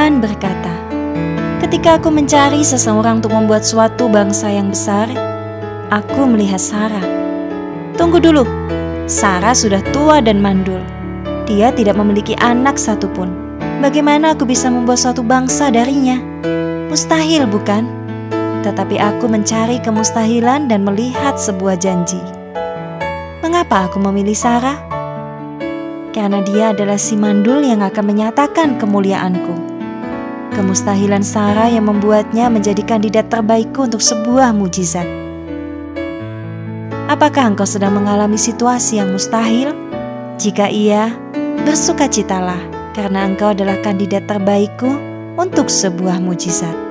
Tuhan berkata, "Ketika aku mencari seseorang untuk membuat suatu bangsa yang besar, aku melihat Sarah. Tunggu dulu, Sarah sudah tua dan mandul. Dia tidak memiliki anak satupun. Bagaimana aku bisa membuat suatu bangsa darinya? Mustahil, bukan? Tetapi aku mencari kemustahilan dan melihat sebuah janji. Mengapa aku memilih Sarah? Karena dia adalah si mandul yang akan menyatakan kemuliaanku. Kemustahilan Sarah yang membuatnya menjadi kandidat terbaikku untuk sebuah mujizat. Apakah engkau sedang mengalami situasi yang mustahil? Jika iya, bersukacitalah karena engkau adalah kandidat terbaikku untuk sebuah mujizat.